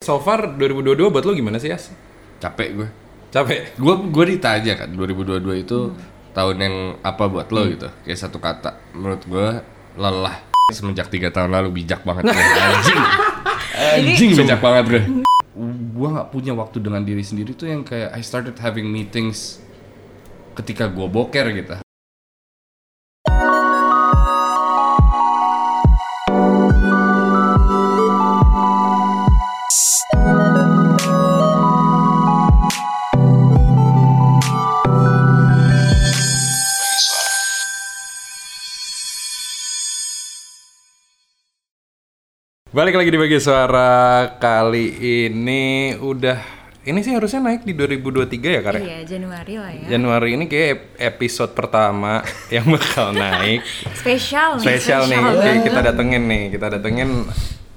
So far 2022 buat lo gimana sih, Yas? capek gue. Capek? gue gue ditanya kan 2022 itu tahun yang apa buat lo gitu. Kayak satu kata. Menurut gue lelah. Semenjak tiga tahun lalu bijak banget gue anjing. Anjing bijak banget gue gue nggak punya waktu dengan diri sendiri tuh yang kayak I started having meetings ketika gue boker gitu Balik lagi di bagi suara kali ini udah ini sih harusnya naik di 2023 ya, Kare? Iya, Januari lah ya. Januari ini kayak episode pertama yang bakal naik. Spesial nih. Spesial nih, banget. Oke, kita datengin nih, kita datengin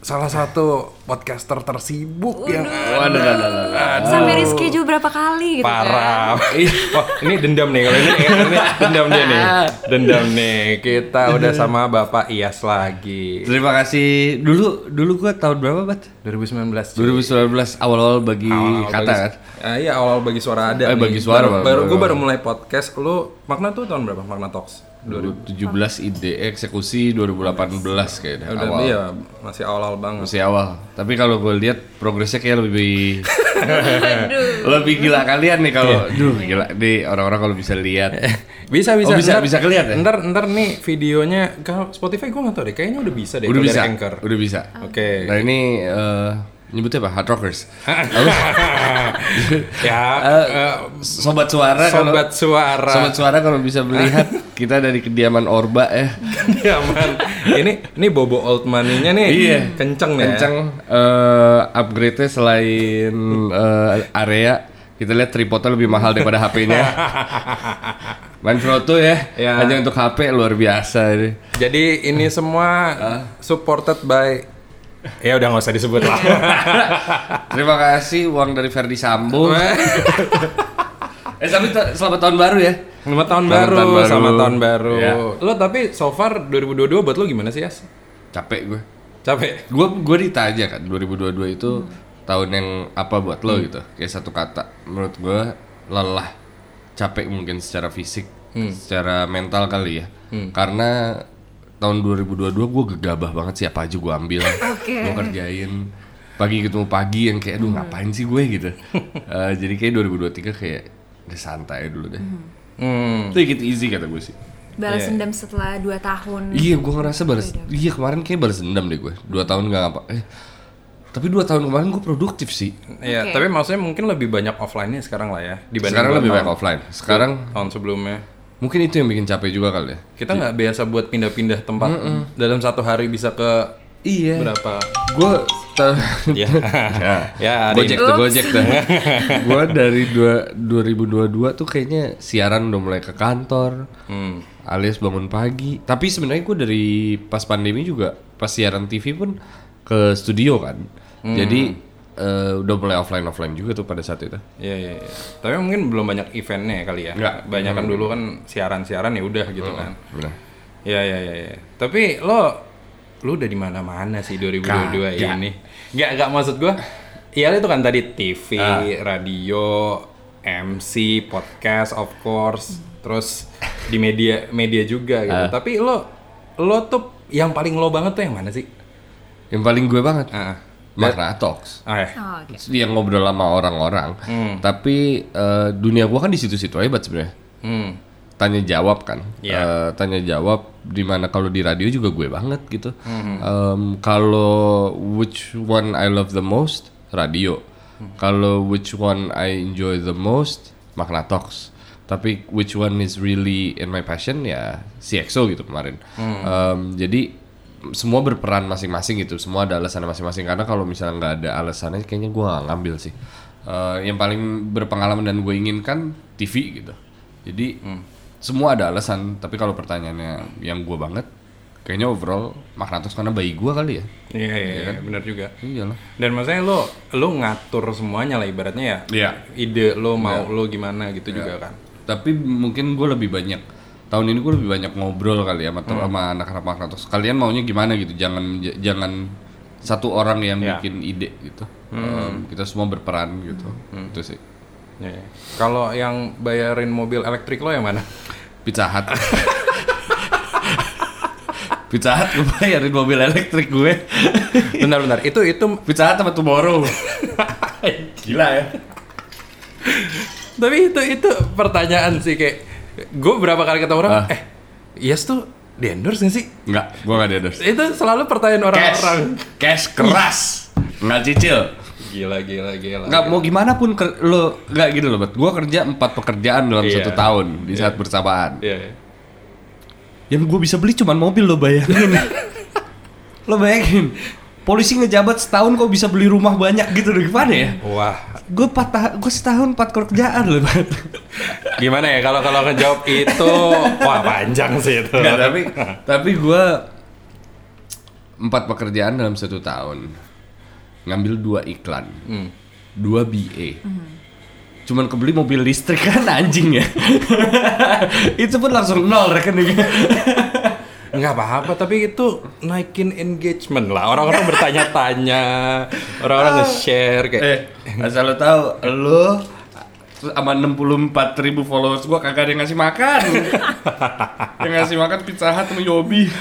salah satu podcaster tersibuk yang waduh waduh, waduh, waduh. Sampai reschedule berapa kali gitu parah. kan. oh, ini dendam nih kalau ini, ini dendam dia nih. Dendam nih. Kita udah sama Bapak Iyas lagi. terima kasih dulu dulu gue tahun berapa bat 2019. 2019 awal-awal bagi Awal-awal kata bagi- kan Ah, iya awal bagi suara ada. Eh, nih. bagi suara Baru, baru- baru gue baru- baru mulai podcast. Lu makna tuh tahun berapa? Makna Talks. 2017 ide eksekusi 2018 kayaknya Udah awal iya masih awal-awal banget. masih awal tapi kalau gue lihat progresnya kayak lebih Aduh. lebih gila kalian nih kalau duh gila nih orang-orang kalau bisa lihat Bisa bisa Oh, bisa- Ntar- bisa kelihatan ya? Ntar ntar nih videonya kalau Spotify gue nggak tahu deh. Kayaknya udah bisa deh. udah bisa Anchor. udah bisa Oke. nah ini eh, nyebutnya apa hard rockers ya. Eh, sobat suara kalau sobat suara. sobat suara kalau bisa melihat kita dari kediaman Orba ya ya man. Ini ini bobo old money-nya nih. Iya. Kenceng ya. kenceng eh, upgrade-nya selain eh, area kita lihat tripodnya lebih mahal daripada HP-nya Manfrotto ya, Ya. hanya untuk HP luar biasa ini. Jadi ini semua supported by ya udah nggak usah disebut lah. Terima kasih uang dari Ferdi Sambo. eh tapi ta- selamat tahun baru ya. Selamat tahun Selamat baru, tahun baru. selamat tahun baru. Ya. Lo tapi so far 2022 buat lo gimana sih, Yas? Capek gue. Capek? Gue gue ditanya kan 2022 itu tahun yang apa buat lo gitu. Kayak satu kata menurut gue lelah. Capek mungkin secara fisik, secara mental kali ya. Karena tahun 2022 gue gegabah banget siapa aja gue ambil. Oke. Gue kerjain pagi ketemu pagi yang kayak aduh ngapain sih gue gitu. Eh, jadi kayak 2023 kayak udah santai dulu deh. Hmm. Take it easy kata gue sih. Balas Iya. dendam setelah 2 tahun. Iya, gue ngerasa balas. Iya kemarin kayak balas dendam deh gue. Dua tahun nggak ngapa. Eh, tapi dua tahun kemarin gue produktif sih. Iya, Oke. tapi maksudnya mungkin lebih banyak offline-nya sekarang lah ya dibanding Sekarang lebih banyak offline. Sekarang tahun sebelumnya. Mungkin itu yang bikin capek juga kali ya. Kita nggak biasa buat pindah-pindah tempat dalam satu hari bisa ke Iya. berapa? Gue Ya. ya, ada Gojek tuh, Gojek tuh. gue dari dua, 2022 tuh kayaknya siaran udah mulai ke kantor, Hmm. alias bangun pagi. Tapi sebenarnya gue dari pas pandemi juga pas siaran TV pun ke studio kan. Hmm. Jadi eh, udah mulai offline offline juga tuh pada saat itu. Iya, iya, iya. Tapi mungkin belum banyak eventnya ya kali ya. Nggak. Banyak kan dulu kan siaran-siaran ya udah gitu kan. Benar. Iya, iya, iya. iya. Tapi lo lu udah di mana-mana sih 2022 Kagak. ini. Nggak, nggak maksud gua. Iya itu kan tadi TV, Ah. radio, MC, podcast of course, terus di media media juga gitu. Ah. Tapi lo lo tuh yang paling lo banget tuh yang mana sih? Yang paling gue banget. Ah. Makna Talks. Ah, ya. Oh, oke. Dia ngobrol sama orang-orang. Hmm. Tapi eh, dunia gua kan di situ-situ aja sebenarnya. Hmm. Tanya jawab kan. Iya. Eh, tanya jawab di mana kalau di radio juga gue banget gitu. Hmm. Em, kalau which one I love the most radio. Hmm. Kalau which one I enjoy the most Makna Talks. Tapi which one is really in my passion ya CXO gitu kemarin. Hmm. Em, jadi semua berperan masing-masing gitu. Semua ada alasannya masing-masing. Karena kalau misalnya nggak ada alasannya, kayaknya gue nggak ngambil sih. Eh, yang paling berpengalaman dan gue inginkan TV gitu. Jadi semua ada alasan. Tapi kalau pertanyaannya yang gue banget, kayaknya overall Magnatos karena bayi gue kali ya. Iya, iya, iya, benar juga. Iyalah. Dan maksudnya lo lo ngatur semuanya lah ibaratnya ya. Iya. Ide lo mau lo gimana gitu juga kan. Tapi mungkin gue lebih banyak tahun ini gue lebih banyak ngobrol kali ya sama, sama anak-anak Magnatos. Kalian maunya gimana gitu? Jangan jangan satu orang yang Ya. bikin ide gitu. Em, kita semua berperan gitu. Itu sih. Iya. Kalau yang bayarin mobil elektrik lo yang mana? Pizza Hut. Pizza Hut gue bayarin mobil elektrik gue. Bentar. Itu itu Pizza Hut sama Tomorrow. Gila ya. tapi itu itu pertanyaan sih kayak gue berapa kali ketemu orang Ah. eh Yes tuh di endorse gak sih? Enggak, gue gak ada endorse. Itu selalu pertanyaan Cash, orang-orang. cash keras, nggak cicil. Gila gila gila. Nggak mau gimana pun ke, lo nggak gitu loh, bet. Gue kerja empat pekerjaan dalam Iya. satu tahun di saat bersamaan. Iya. iya. Yang gue bisa beli cuman mobil lo bayangin. lo bayangin, polisi ngejabat setahun kok bisa beli rumah banyak gitu gimana ya? Wah, Gue patah, gue setahun empat kerjaan loh, gimana ya kalau kalau ngejawab itu wah panjang sih itu. Nggak, tapi tapi gue empat pekerjaan dalam satu tahun. Ngambil dua iklan Hmm. dua BA cuman kebeli mobil listrik kan anjing ya. Itu pun langsung nol rekeningnya Nggak apa-apa, tapi itu naikin engagement lah. Orang-orang bertanya-tanya, orang-orang nge-share kayak eh asal lo tahu lo sama 64 ribu followers gua kagak ada yang ngasih makan yang ngasih makan pizza hut sama Yobi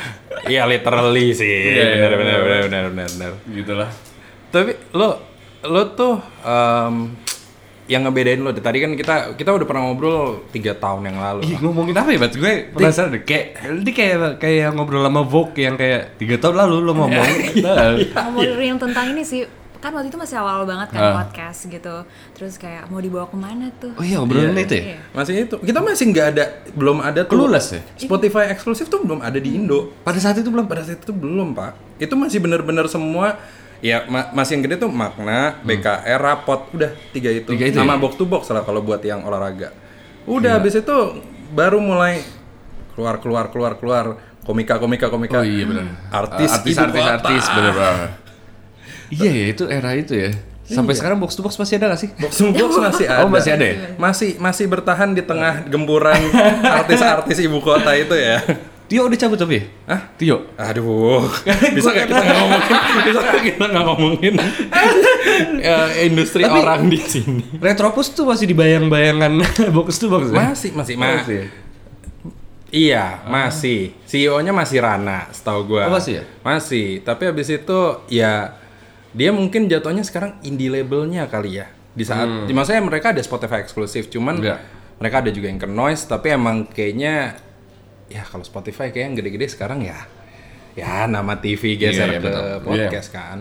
Iya literally sih. Iya, iya, benar, benar, benar. benar, benar, benar, benar. gitu lah Tapi lo lo tuh em, yang ngebedain lo tadi kan kita kita udah pernah ngobrol tiga tahun yang lalu. Ih, ngomongin apa ya, Bat? Gue penasaran deh. Kayak, ini kayak kayak ngobrol sama Vogue yang kayak tiga tahun lalu lo ngomong. Nah, Ngomongin tentang ini sih, kan waktu itu masih awal banget kan Ah. podcast gitu. Terus kayak mau dibawa ke mana tuh? Oh iya, obrolan itu ya? Iya. Masih itu. Kita masih nggak ada belum ada tuh. Clueless ya? Spotify eksklusif tuh belum ada di Indo. Pada saat itu belum. Pada saat itu belum, Pak. Itu masih bener-bener semua ya ma- masih yang gede tuh makna, BKR, rapot, udah tiga itu. Hmm. Tiga itu Sama ya? box to box lah kalau buat yang olahraga. Udah habis itu baru mulai keluar keluar keluar keluar komika komika komika. Oh iya benar. Artis artis ibu artis, kota. artis bener banget. Iya ya, itu era itu ya. Sampai sekarang box to box masih ada gak sih? Box to box masih ada. Oh, masih ada ya? Masih masih bertahan di tengah gempuran artis-artis ibu kota itu ya. Tio udah cabut tapi? Hah? Tio? Aduh, bisa nggak kita nggak ngomongin, bisa nggak kita nggak ngomongin industri Tapi- orang di sini. Retropus tuh masih dibayang-bayangan box to box ya? Masih, masih, ma- Masih ya? Iya, masih. CEO-nya masih Rana, setahu gua. Oh, masih ya? Masih, tapi habis itu ya dia mungkin jatuhnya sekarang indie labelnya kali ya. Di saat, di maksudnya mereka ada Spotify eksklusif, cuman Iya. mereka ada juga yang ke noise, tapi emang kayaknya ya kalau Spotify kayak yang gede-gede sekarang ya ya nama TV geser Iya, iya, ke betul. podcast kan.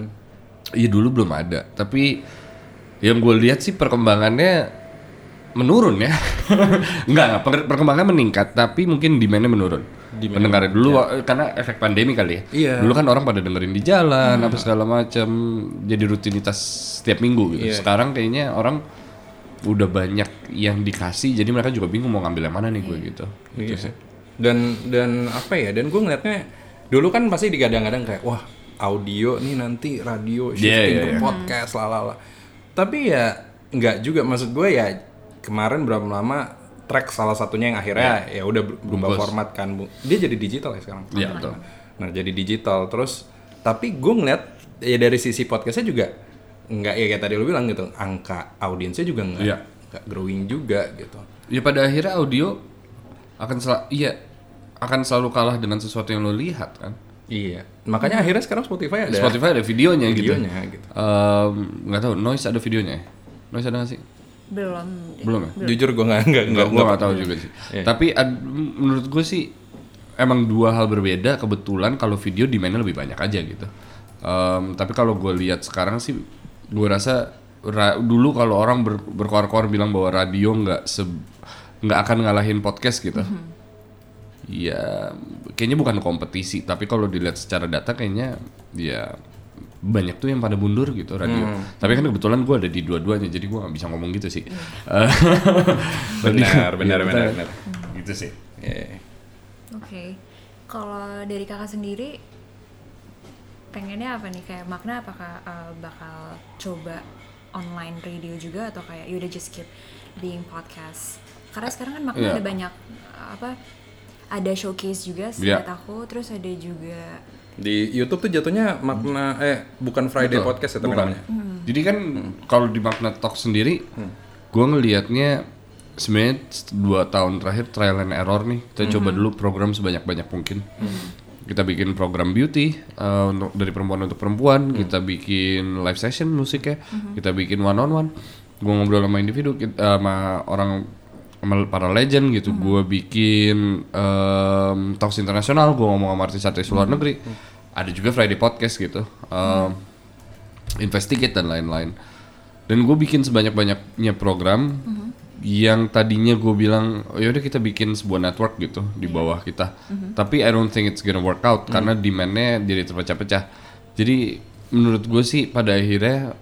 Iya dulu belum ada, tapi yang gue lihat sih perkembangannya menurun ya. enggak, enggak, per- perkembangan meningkat, tapi mungkin demand-nya menurun. Pendengarnya dulu wa- karena efek pandemi kali ya. Iya. Dulu kan orang pada dengerin di jalan, apa segala macam, jadi rutinitas setiap minggu gitu. Iya. Sekarang kayaknya orang udah banyak yang dikasih, jadi mereka juga bingung mau ngambil yang mana nih gue gitu. Gitu Iya. sih. Dan dan apa ya? Dan gue ngeliatnya dulu kan pasti digadang-gadang kayak wah audio nih nanti radio shifting Iya, iya, ke iya. podcast lalala. Tapi ya nggak juga maksud gue ya kemarin berapa lama track salah satunya yang akhirnya ya udah ber- berubah Bungkus. format kan Bu. dia jadi digital ya sekarang Iya, betul. nah jadi digital terus tapi gue ngeliat ya dari sisi podcastnya juga nggak ya kayak tadi lu bilang gitu angka audiensnya juga nggak Iya. nggak growing juga gitu Ya pada akhirnya audio akan sel iya akan selalu kalah dengan sesuatu yang lo lihat kan. iya makanya akhirnya sekarang Spotify ada Spotify ada videonya, videonya gitu. gitu Em, nggak tahu, Noise ada videonya. ya? Noise ada nggak sih? Belum. Belum ya? Jujur gue nggak nggak Nggak, gue nggak tahu juga sih. Iya. Tapi ad- menurut gue sih emang dua hal berbeda. Kebetulan kalau video demandnya lebih banyak aja gitu. Em, tapi kalau gue lihat sekarang sih, gue rasa ra- dulu kalau orang ber, berkoar-koar bilang bahwa radio nggak se nggak akan ngalahin podcast gitu. Ya, kayaknya bukan kompetisi, tapi kalau dilihat secara data kayaknya ya banyak tuh yang pada mundur gitu radio. Tapi kan kebetulan gue ada di dua-duanya, jadi gue nggak bisa ngomong gitu sih. Eh, benar benar Iya, benar benar gitu sih. Iya. Oke. Kalau dari kakak sendiri pengennya apa nih kayak makna apakah uh, bakal coba online radio juga atau kayak yaudah just keep being podcast karena sekarang kan makna Iya. ada banyak apa ada showcase juga Iya. seingat aku terus ada juga Di YouTube tuh jatuhnya makna eh bukan Friday Betul. podcast ya Bukan. namanya. Jadi kan kalau di Magna Talk sendiri, gue ngelihatnya sebenarnya dua tahun terakhir trial and error nih. Kita coba dulu program sebanyak-banyak mungkin. Kita bikin program beauty uh, untuk dari perempuan untuk perempuan. Kita bikin live session musiknya. Kita bikin one on one. Gue ngobrol sama individu, kita- uh, sama orang para legend gitu. Gue bikin um, talks internasional. Gue ngomong sama artis-artis luar negeri. Ada juga Friday podcast gitu. Um, investigate dan lain-lain. Dan gue bikin sebanyak-banyaknya program yang tadinya gue bilang, oh, yaudah kita bikin sebuah network gitu di bawah kita. Tapi I don't think it's gonna work out karena demandnya jadi terpecah-pecah. Jadi menurut gue sih pada akhirnya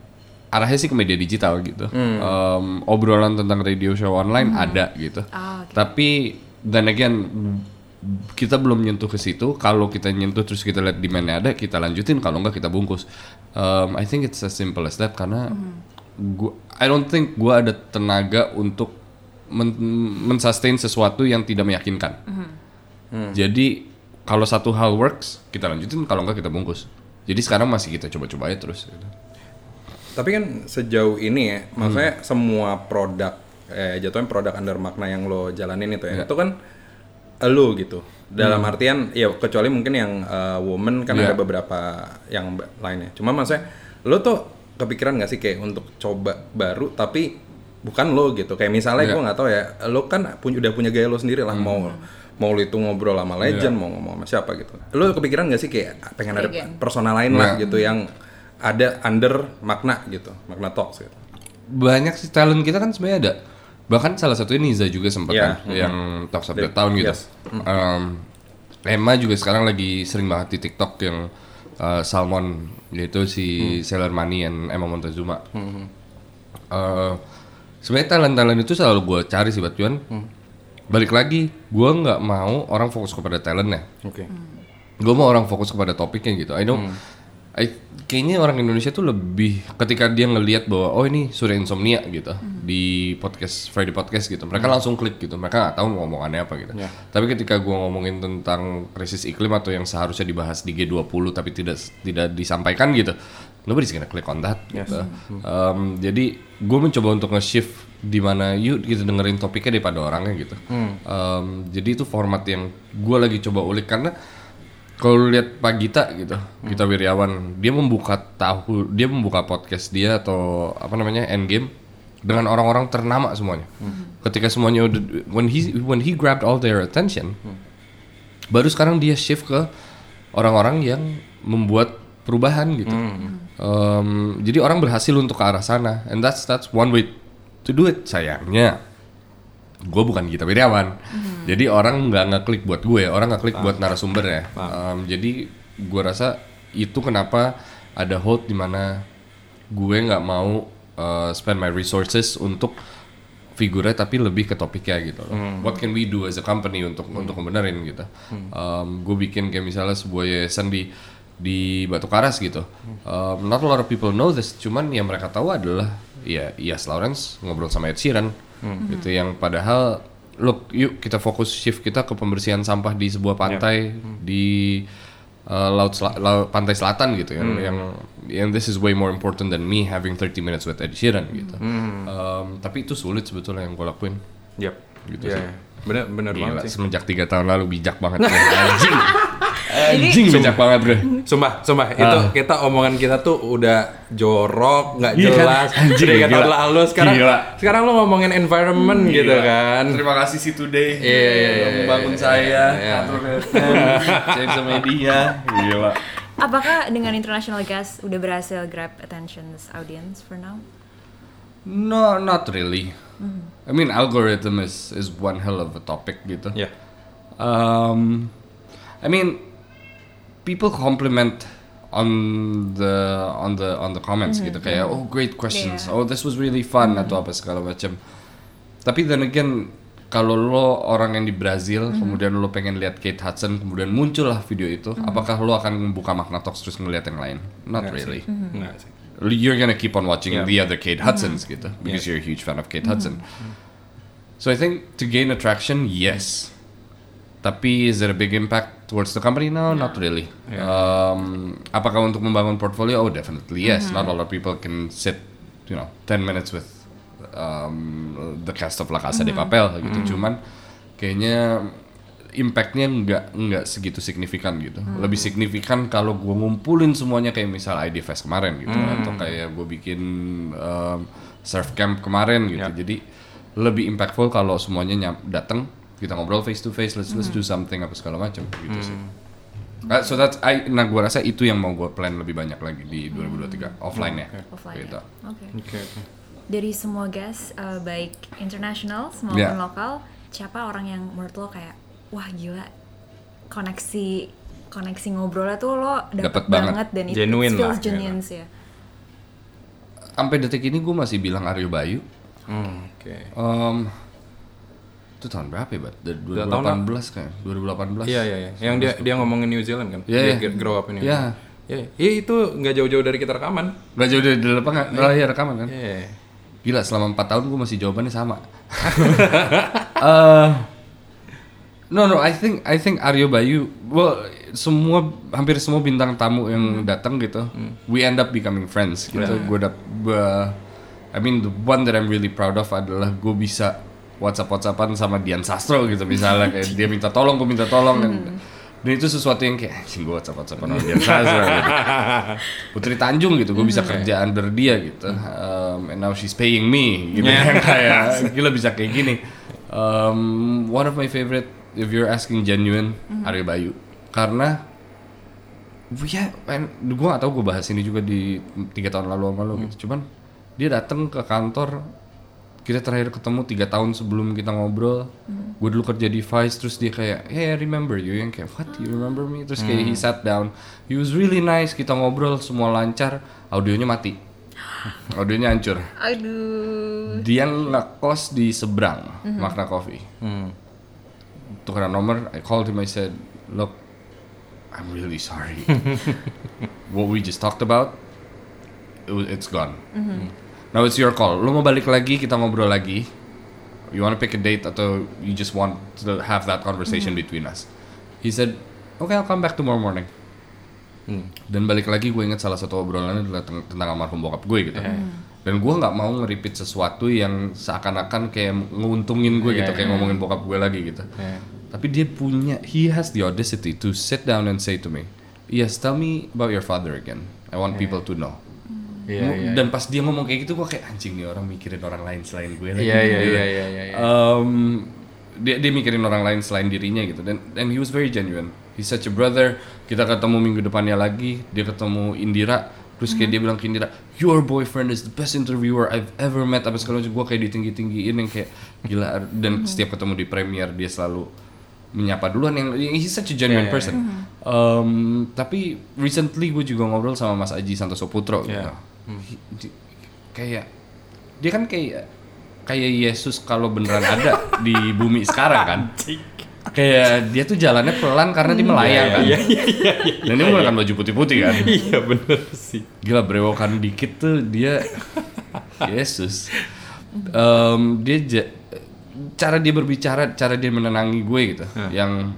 arahnya sih ke media digital gitu. Um, obrolan tentang radio show online ada gitu. Ah, oke. Tapi dan again kita belum nyentuh ke situ. Kalau kita nyentuh terus kita lihat demandnya ada, kita lanjutin. Kalau enggak kita bungkus. Um, I think it's as simple as that karena gua, I don't think gua ada tenaga untuk men mensustain sesuatu yang tidak meyakinkan. Jadi kalau satu hal works kita lanjutin, kalau enggak kita bungkus. Jadi sekarang masih kita coba-coba aja terus. gitu. Tapi kan sejauh ini ya, maksudnya semua produk eh jatuhnya produk under makna yang lo jalanin itu ya, itu kan lo gitu. Dalam artian ya kecuali mungkin yang eh, woman kan Iya. ada beberapa yang lainnya. Cuma maksudnya lo tuh kepikiran nggak sih kayak untuk coba baru tapi bukan lo gitu. Kayak misalnya Iya. gue nggak tahu ya, lo kan punya udah punya gaya lo sendiri lah mau mau lo itu ngobrol sama legend, mau ngomong sama siapa gitu. Lo kepikiran nggak sih kayak pengen ada Legend. persona lain lah Iya. gitu yang ada under makna gitu, makna talks gitu. banyak sih talent kita kan sebenarnya ada. Bahkan salah satunya Niza juga sempat Iya, kan yang Talks of the Town gitu. Yes. Um, Emma juga sekarang lagi sering banget di TikTok yang uh, Salmon yaitu si Sailor Mani and Emma Montezuma. Uh, sebenarnya talent-talent itu selalu gue cari sih Batuan. Balik lagi, gue nggak mau orang fokus kepada talentnya Oke. gue mau orang fokus kepada topiknya gitu. I know, I- kayaknya orang Indonesia tuh lebih ketika dia ngelihat bahwa oh ini Surya Insomnia gitu di podcast Friday podcast gitu, mereka langsung klik gitu. Mereka nggak tahu mau ngomongannya apa gitu. Ya. Tapi ketika gue ngomongin tentang krisis iklim atau yang seharusnya dibahas di G20 tapi tidak tidak disampaikan gitu, nobody's gonna click on that. Gitu. Um, jadi gue mencoba untuk nge-shift di mana yuk kita dengerin topiknya daripada orangnya gitu. Um, jadi itu format yang gue lagi coba ulik karena kalau lu lihat Pak Gita gitu, Gita Wirjawan, dia membuka tahu, dia membuka podcast dia atau apa namanya Endgame dengan orang-orang ternama semuanya. Ketika semuanya udah when he when he grabbed all their attention, baru sekarang dia shift ke orang-orang yang membuat perubahan gitu. Um, jadi orang berhasil untuk ke arah sana, and that's that's one way to do it. Sayangnya, gue bukan Gita Jadi orang nggak ngeklik buat gue, orang ngeklik buat narasumber ya. Um, jadi gue rasa itu kenapa ada hold di mana gue nggak mau uh, spend my resources untuk figurnya tapi lebih ke topiknya gitu loh. What can we do as a company untuk untuk membenerin gitu. Um, gue bikin kayak misalnya sebuah yayasan di di Batu Karas gitu. Um, not a lot of people know this, cuman yang mereka tahu adalah ya Ias Lawrence ngobrol sama Ed Sheeran gitu yang padahal look yuk kita fokus shift kita ke pembersihan sampah di sebuah pantai di uh, laut, sela- laut pantai selatan gitu yang yang yang this is way more important than me having 30 minutes with Ed Sheeran gitu. Um, tapi itu sulit sebetulnya yang gue lakuin. Yap. Gitu Iya, sih. iya. Bener bener Gila, banget sih. semenjak tiga tahun lalu bijak banget. Anjing. Anjing bijak banget bro. Sumpah, sumpah itu Ah. kita omongan kita tuh udah jorok, nggak Iya kan? jelas. Anjing, Tiga gila. tahun lalu sekarang Gila. sekarang lo ngomongin environment gitu kan. Terima kasih si Today Iya, iya, iya, yang membangun iya, saya, iya. atur FM, James Media. Gila. Apakah dengan international guest udah berhasil grab attention this audience for now? No, not really. I mean, algorithm is is one hell of a topic gitu. Ya. Um, I mean, people compliment on the on the on the comments gitu kayak oh great questions, Yeah. oh this was really fun atau apa segala macam. Tapi then again kalau lo orang yang di Brazil kemudian lo pengen lihat Kate Hudson kemudian muncullah video itu, apakah lo akan membuka Magna Talks terus ngeliat yang lain? Not Nggak really. sih. Nggak sih. You're gonna keep on watching Yeah. the other Kate Hudsons gitu because you're a huge fan of Kate Hudson. So I think to gain attraction, yes. Tapi is it a big impact? Towards the company? No, not really. Um, apakah untuk membangun portfolio? Oh, definitely yes. Not a lot of people can sit, you know, 10 minutes with um, the cast of La Casa de Papel gitu. Cuman kayaknya impactnya nggak nggak segitu signifikan gitu. Lebih signifikan kalau gue ngumpulin semuanya kayak misal ID Fest kemarin gitu, atau kayak gue bikin um, surf camp kemarin gitu. Jadi lebih impactful kalau semuanya nyam- datang kita ngobrol face to face, let's let's do something apa segala macam gitu sih. Uh, so that's I, nah gue rasa itu yang mau gue plan lebih banyak lagi di 2023 offline ya. Offline Gitu. ya. Oke. Oke, oke. Dari semua guest uh, baik internasional maupun Yeah. lokal, siapa orang yang menurut lo kayak wah gila koneksi koneksi ngobrolnya tuh lo dapet, Dapet banget. banget. dan it, Genuine it feels lah, genuine sih ya. Sampai detik ini gue masih bilang Aryo Bayu. Hmm, oke. Um, itu tahun berapa ya, Bat? Dari Udah tahun lah. 2018 kayak, 2018. Iya, iya, iya. Yang dia dia ngomongin New Zealand kan? Iya, Dia iya. grow up in New Iya. Zealand. Iya, iya itu nggak jauh-jauh dari kita rekaman. Gak jauh dari dari lapangan, iya rekaman kan? Iya. Gila, selama 4 tahun gue masih jawabannya sama. Eh, no, no, I think I think Aryo Bayu, well, semua hampir semua bintang tamu yang datang gitu, we end up becoming friends gitu. Gue dap, I mean the one that I'm really proud of adalah gue bisa WhatsApp WhatsAppan sama Dian Sastro gitu misalnya kayak dia minta tolong, gue minta tolong dan, dan itu sesuatu yang kayak anjing gue WhatsApp WhatsAppan sama Dian Sastro gitu. Putri Tanjung gitu, gue bisa kerja under dia gitu. Um, and now she's paying me gitu Yeah. yang kayak gila bisa kayak gini. Um, one of my favorite, if you're asking genuine, Arya Bayu, karena ya, man, gue gak tau gue bahas ini juga di tiga tahun lalu sama lo gitu. Cuman dia datang ke kantor, kita terakhir ketemu tiga tahun sebelum kita ngobrol. Gue dulu kerja di Vice, terus dia kayak, hey I remember you, yang kayak, what you remember me? Terus kayak he sat down, he was really nice, kita ngobrol semua lancar, audionya mati, audionya hancur. Aduh. Dia ngekos di seberang Makna Coffee. Hmm. Tukeran nomor, I called him, I said, look, I'm really sorry. What we just talked about, it's gone. Now it's your call. Lo mau balik lagi, kita ngobrol lagi. You wanna pick a date atau you just want to have that conversation between us? He said, okay, I'll come back tomorrow morning. Dan balik lagi gue inget salah satu obrolannya adalah tentang, almarhum bokap gue gitu. Dan gue nggak mau nge-repeat sesuatu yang seakan-akan kayak nguntungin gue gitu, Iya, kayak ngomongin bokap gue lagi gitu. Iya. Tapi dia punya, he has the audacity to sit down and say to me, yes, tell me about your father again. I want people to know. Iya, Mu- iya. Dan pas dia ngomong kayak gitu, gue kayak anjing nih orang mikirin orang lain selain gue lagi. Iya, iya, Gitu. iya, iya, iya, iya. Um, dia dia mikirin orang lain selain dirinya gitu. Dan and he was very genuine. He's such a brother. Kita ketemu minggu depannya lagi dia ketemu Indira. Terus kayak dia bilang ke Indira your boyfriend is the best interviewer I've ever met. Apa segala macam. Gue kayak ditinggi tinggiin yang kayak gila. Dan setiap ketemu di premiere dia selalu menyapa duluan yang he's such a genuine Yeah, yeah, person. Um, tapi recently gue juga ngobrol sama Mas Aji Santoso Putro gitu Di- kayak dia kan kayak kayak Yesus kalau beneran ada di bumi sekarang kan. Kayak dia tuh jalannya pelan karena dia melayang kan. Iya, iya, iya, iya. dan dia menggunakan baju putih-putih kan. Iya, bener sih. gila brewokan dikit tuh dia Yesus. Em, dia ja- cara dia berbicara cara dia menenangi gue gitu. Yang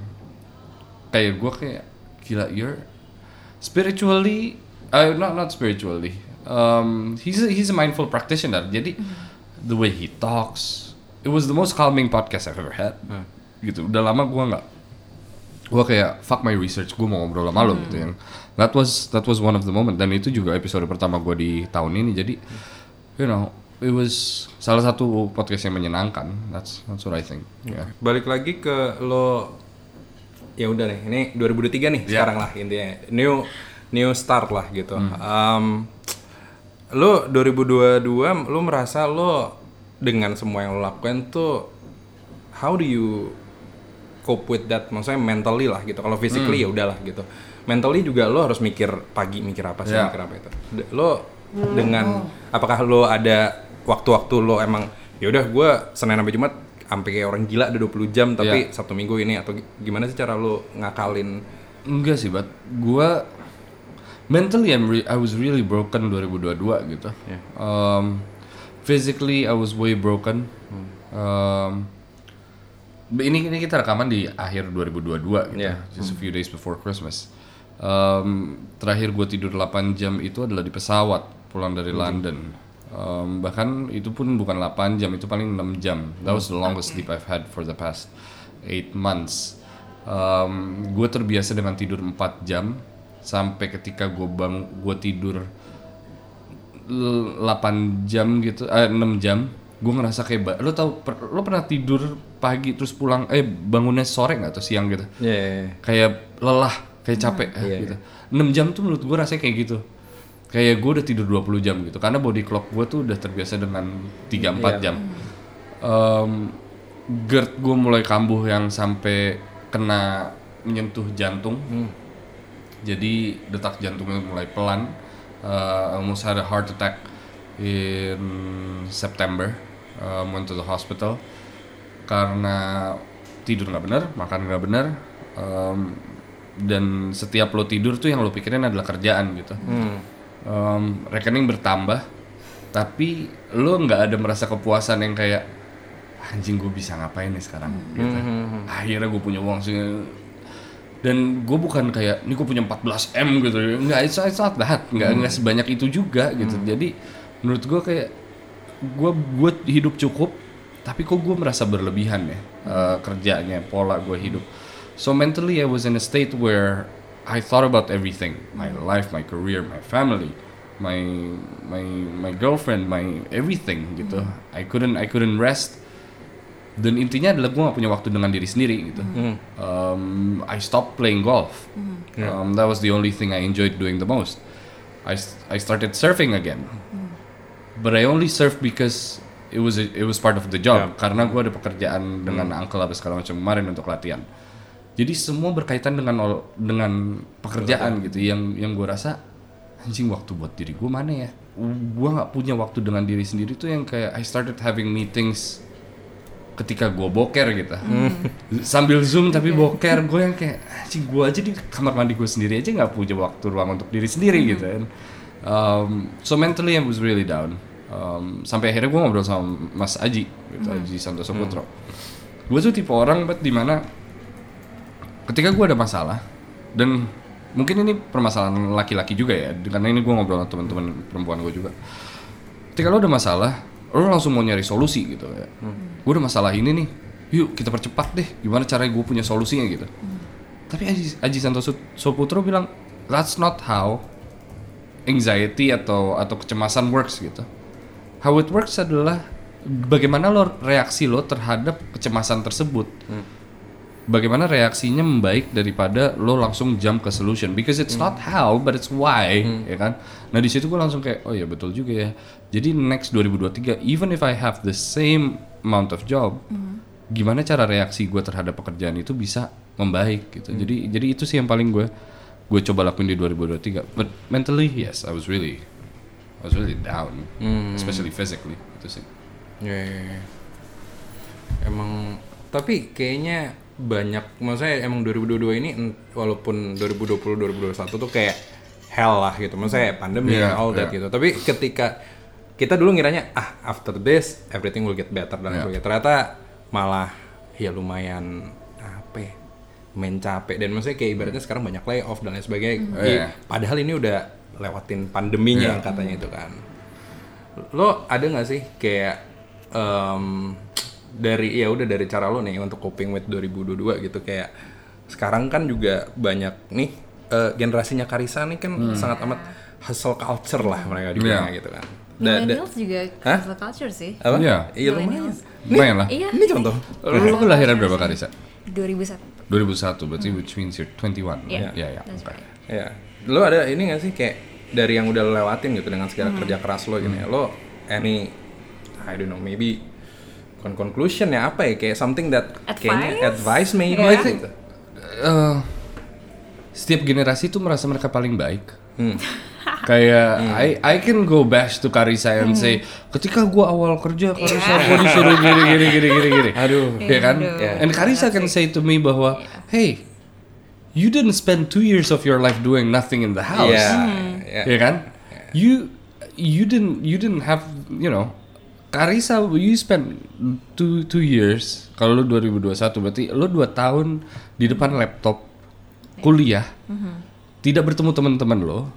kayak gue kayak gila you're spiritually uh, not not spiritually um, he's a, he's a mindful practitioner. Jadi the way he talks it was the most calming podcast I've ever had. Gitu. Udah lama gue nggak gue kayak fuck my research gue mau ngobrol sama lo gitu yang that was that was one of the moment. Dan itu juga episode pertama gue di tahun ini. Jadi you know it was salah satu podcast yang menyenangkan. That's that's what I think. Yeah. Balik lagi ke lo ya udah nih, ini 2023 nih Ya. sekarang lah intinya. New new start lah gitu. Um, lo 2022 lo merasa lo dengan semua yang lo lakukan tuh how do you cope with that maksudnya mentally lah gitu. Kalau physically ya udahlah gitu. Mentally juga lo harus mikir pagi mikir apa sih Ya. mikir apa itu. Lo dengan apakah lo ada waktu-waktu lo emang ya udah gue Senin sampai Jumat sampai kayak orang gila ada 20 jam tapi Ya. Sabtu Minggu ini atau gi- gimana sih cara lo ngakalin Enggak sih, but gua mentally I'm re- I was really broken 2022 gitu. Yeah. Um, physically I was way broken. Um, ini ini kita rekaman di akhir 2022 gitu, Iya. just a few days before Christmas. Um, terakhir gue tidur 8 jam itu adalah di pesawat pulang dari London. Um, bahkan itu pun bukan 8 jam, itu paling 6 jam. That was the longest sleep I've had for the past 8 months. Um, gue terbiasa dengan tidur 4 jam sampai ketika gue bangun, gue tidur l- 8 jam gitu, eh 6 jam, gue ngerasa kayak lo tau per- lo pernah tidur pagi terus pulang eh bangunnya sore nggak atau siang gitu, Iya, iya, iya. kayak lelah, kayak capek ah, Iya, gitu. 6 jam tuh menurut gue rasanya kayak gitu. Kayak gue udah tidur 20 jam gitu, karena body clock gue tuh udah terbiasa dengan 3-4 Iya. jam. Em, GERD gue mulai kambuh yang sampai kena menyentuh jantung. Jadi detak jantungnya mulai pelan. Uh, almost had a heart attack in September. Um, went to the hospital karena tidur nggak benar, makan nggak benar, um, dan setiap lo tidur tuh yang lo pikirin adalah kerjaan gitu. Um, rekening bertambah, tapi lo nggak ada merasa kepuasan yang kayak anjing gue bisa ngapain nih sekarang gitu. Akhirnya gue punya uang sih dan gue bukan kayak ini gue punya 14 m gitu. Nggak it's, it's not that. Nggak nggak sebanyak itu juga gitu. Jadi menurut gue kayak gue gue hidup cukup tapi kok gue merasa berlebihan ya eh, kerjanya pola gue hidup. So mentally I was in a state where I thought about everything. My life my career my family my my my girlfriend my everything gitu. I couldn't I couldn't rest dan intinya adalah gue gak punya waktu dengan diri sendiri gitu. Um, I stopped playing golf. Um, that was the only thing I enjoyed doing the most. I, I started surfing again, but I only surfed because it was a- it was part of the job. Karena gue ada pekerjaan dengan uncle apa segala macam kemarin untuk latihan. Jadi semua berkaitan dengan dengan pekerjaan gitu. Yang yang gue rasa anjing waktu buat diri gue mana ya? Gue nggak punya waktu dengan diri sendiri tuh yang kayak I started having meetings ketika gue boker gitu. Sambil zoom tapi boker gue yang kayak anjing gue aja di kamar mandi gue sendiri aja nggak punya waktu ruang untuk diri sendiri gitu kan. Um, so mentally I was really down. Um, sampai akhirnya gue ngobrol sama Mas Aji gitu Aji Santoso Putro gue tuh tipe orang bet di mana ketika gue ada masalah dan mungkin ini permasalahan laki-laki juga ya karena ini gue ngobrol sama teman-teman perempuan gue juga. Ketika lo ada masalah lo langsung mau nyari solusi gitu ya. Gue ada masalah ini nih yuk kita percepat deh gimana caranya gue punya solusinya gitu. Tapi Aji, Aji Santoso Soputro bilang that's not how anxiety atau atau kecemasan works gitu. How it works adalah bagaimana lo reaksi lo terhadap kecemasan tersebut bagaimana reaksinya membaik daripada lo langsung jump ke solution. Because it's not how but it's why ya kan? Nah di situ gue langsung kayak oh ya betul juga ya. Jadi next 2023 even if I have the same amount of job gimana cara reaksi gue terhadap pekerjaan itu bisa membaik gitu. Jadi jadi itu sih yang paling gue gue coba lakuin di 2023 but mentally yes I was really I was really down especially physically itu sih. Iya, iya, iya. Emang tapi kayaknya banyak maksudnya emang 2022 ini walaupun 2020 2021 tuh kayak hell lah gitu. Maksudnya pandemi and all that iya. gitu. Tapi ketika kita dulu ngiranya ah after this everything will get better dan Iya. sebagainya. Ternyata malah ya lumayan apa ya, main capek dan maksudnya kayak ibaratnya sekarang banyak layoff dan lain sebagainya. Iya. Padahal ini udah lewatin pandeminya yang katanya itu kan lo ada nggak sih kayak em, dari ya udah dari cara lo nih untuk coping with 2022 gitu kayak sekarang kan juga banyak nih eh, generasinya Karisa nih kan sangat amat hustle culture lah mereka dibilangnya Iya. gitu kan. Da- da- Millennials juga Hah? hustle culture sih. apa? Iya. Iya lumayan. Lumayan lah Iya. Ini contoh. lo kelahiran berapa Karisa 2001. 2001 berarti which means you're 21 Iya. ya ya That's oke. right. Ya, lo ada ini gak sih kayak dari yang udah lo lewatin gitu dengan segala kerja keras lo gini, ya, lo any I don't know maybe con conclusion ya apa ya kayak something that kayaknya Advice? advice maybe Yeah. gitu. Eh, setiap generasi tuh merasa mereka paling baik Hmm. kayak I I can go bash to Karisa and say ketika gua awal kerja Karisa gua disuruh gini gini gini gini gini Aduh. ya kan Aduh. and Karisa can say to me bahwa hey you didn't spend two years of your life doing nothing in the house Iya, iya. ya kan you you didn't you didn't have you know Karisa, you spend two, two years, kalau lu 2021 berarti lu dua tahun di depan laptop kuliah, tidak bertemu teman-teman lo,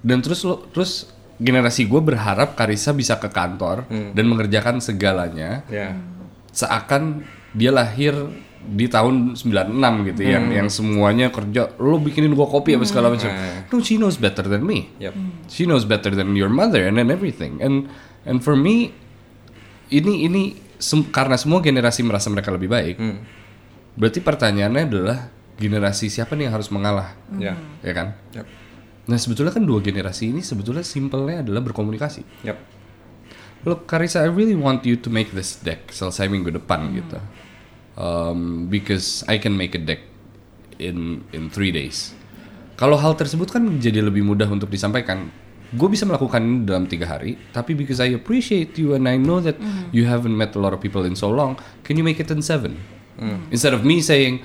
dan terus lo terus generasi gue berharap Karisa bisa ke kantor dan mengerjakan segalanya Ya. seakan dia lahir di tahun 96 gitu yang yang semuanya kerja lo bikinin gua kopi apa segala macam. Eh. No, she knows better than me. Yep. She knows better than your mother and then everything. And and for me ini ini sem- karena semua generasi merasa mereka lebih baik. Berarti pertanyaannya adalah generasi siapa nih yang harus mengalah? Ya. Ya kan? Yep. Nah, sebetulnya kan dua generasi ini sebetulnya simpelnya adalah berkomunikasi. Yep. Look, Karisa, I really want you to make this deck selesai minggu depan gitu. Um, because I can make a deck in in three days. Kalau hal tersebut kan jadi lebih mudah untuk disampaikan. Gue bisa melakukan ini dalam tiga hari, tapi because I appreciate you and I know that you haven't met a lot of people in so long, can you make it in seven? Instead of me saying,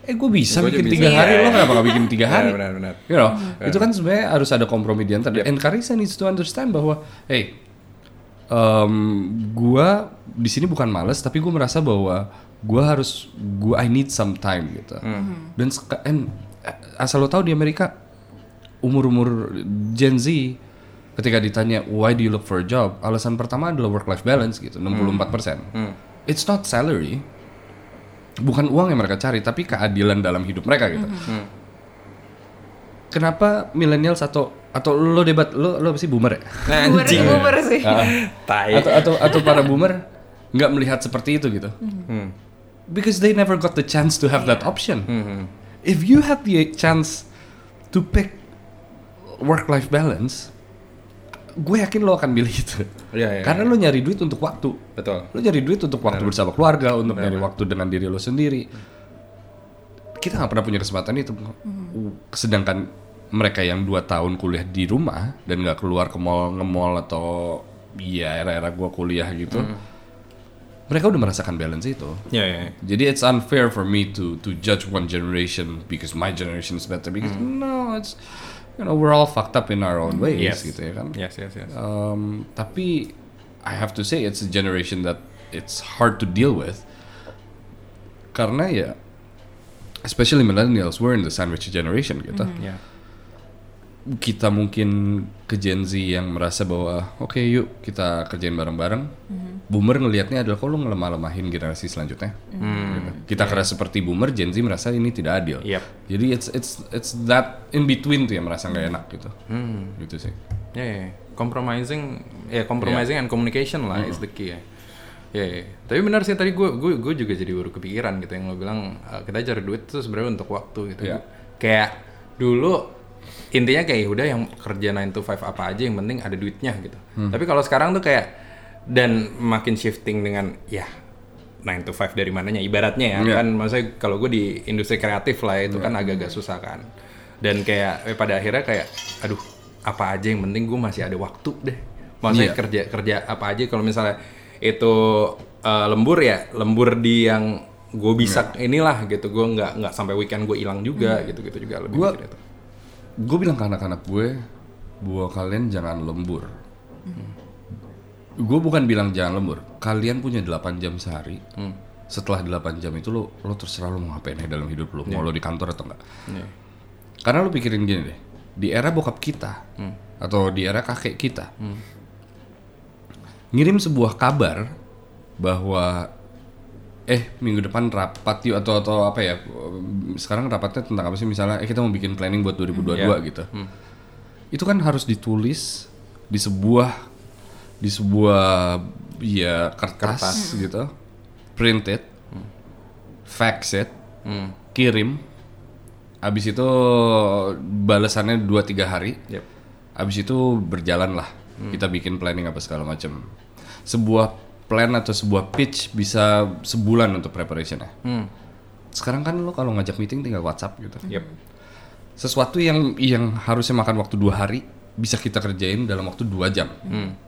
eh gue bisa Gua bikin juga tiga bisa. hari, Iya, lo iya. kenapa gak bikin tiga hari? benar, benar. You know, itu kan sebenarnya harus ada kompromi di antara. And Karisa needs to understand bahwa, hey, um, gua di sini bukan males, tapi gue merasa bahwa gua harus, gua I need some time gitu. Dan seka- and, eh, asal lo tahu di Amerika umur-umur Gen Z ketika ditanya why do you look for a job, alasan pertama adalah work life balance gitu, 64%. It's not salary. Bukan uang yang mereka cari, tapi keadilan dalam hidup mereka gitu. Kenapa millennials atau atau lo debat lo lo apa sih boomer ya? Boomer, Anjing. boomer sih. Tai. atau atau atau para boomer nggak melihat seperti itu gitu? Hmm. Because they never got the chance to have that option. Hmm. If you had the chance to pick work life balance, gue yakin lo akan pilih itu. Iya, iya, Karena lo nyari duit untuk waktu. Betul. Lo nyari duit untuk waktu bersama keluarga, untuk nyari waktu dengan diri lo sendiri. Kita nggak pernah punya kesempatan itu. Sedangkan mereka yang dua tahun kuliah di rumah dan nggak keluar ke mall nge-mall atau ya era-era gua kuliah gitu, mereka udah merasakan balance itu. Iya, iya. iya. Jadi it's unfair for me to to judge one generation because my generation is better because no, it's you know we're all fucked up in our own ways Yes. gitu ya kan. Yes, yes, yes. Um, tapi I have to say it's a generation that it's hard to deal with karena ya especially millennials we're in the sandwich generation gitu. Ya. Kita mungkin ke Gen Z yang merasa bahwa oke yuk kita kerjain bareng-bareng. Boomer ngelihatnya adalah kok lu ngelemah-lemahin generasi selanjutnya. Gitu. Kita keras seperti boomer, Gen Z merasa ini tidak adil. Yep. Jadi it's it's it's that in between tuh yang merasa nggak enak gitu. Hmm. Gitu sih. Ya, ya, ya. compromising, ya compromising and communication lah is the key ya. Ya, ya. tapi benar sih tadi gue gue gue juga jadi baru kepikiran gitu yang lo bilang eh, kita cari duit tuh sebenarnya untuk waktu gitu. Iya. Kayak dulu intinya kayak "Ya udah yang kerja 9 to 5 apa aja yang penting ada duitnya gitu. Tapi kalau sekarang tuh kayak dan makin shifting dengan ya 9 to 5 dari mananya ibaratnya ya Iya. kan maksudnya kalau gue di industri kreatif lah itu kan agak-agak susah kan dan kayak eh, pada akhirnya kayak aduh apa aja yang penting gue masih ada waktu deh maksudnya Iya. kerja kerja apa aja kalau misalnya itu eh, lembur ya lembur di yang gue bisa inilah gitu gue nggak nggak sampai weekend gue hilang juga gitu gitu juga lebih Gua- mikir itu. Gue bilang ke anak-anak gue bahwa kalian jangan lembur. Gue bukan bilang jangan lembur kalian punya 8 jam sehari. Setelah 8 jam itu lo lo terserah lo mau ngapain ya dalam hidup lo mau lo di kantor atau enggak. Iya. karena lo pikirin gini deh di era bokap kita atau di era kakek kita ngirim sebuah kabar bahwa eh minggu depan rapat yuk atau atau apa ya sekarang rapatnya tentang apa sih misalnya eh kita mau bikin planning buat 2022 Iya. gitu. Itu kan harus ditulis di sebuah di sebuah ya kertas, gitu. Print it fax it Hmm. kirim. Abis itu balasannya 2-3 hari. Yep. abis itu berjalan lah kita bikin planning apa segala macam. Sebuah plan atau sebuah pitch bisa sebulan untuk preparationnya Hmm. sekarang kan lo kalau ngajak meeting tinggal WhatsApp gitu Yep. sesuatu yang yang harusnya makan waktu dua hari bisa kita kerjain dalam waktu dua jam Hmm.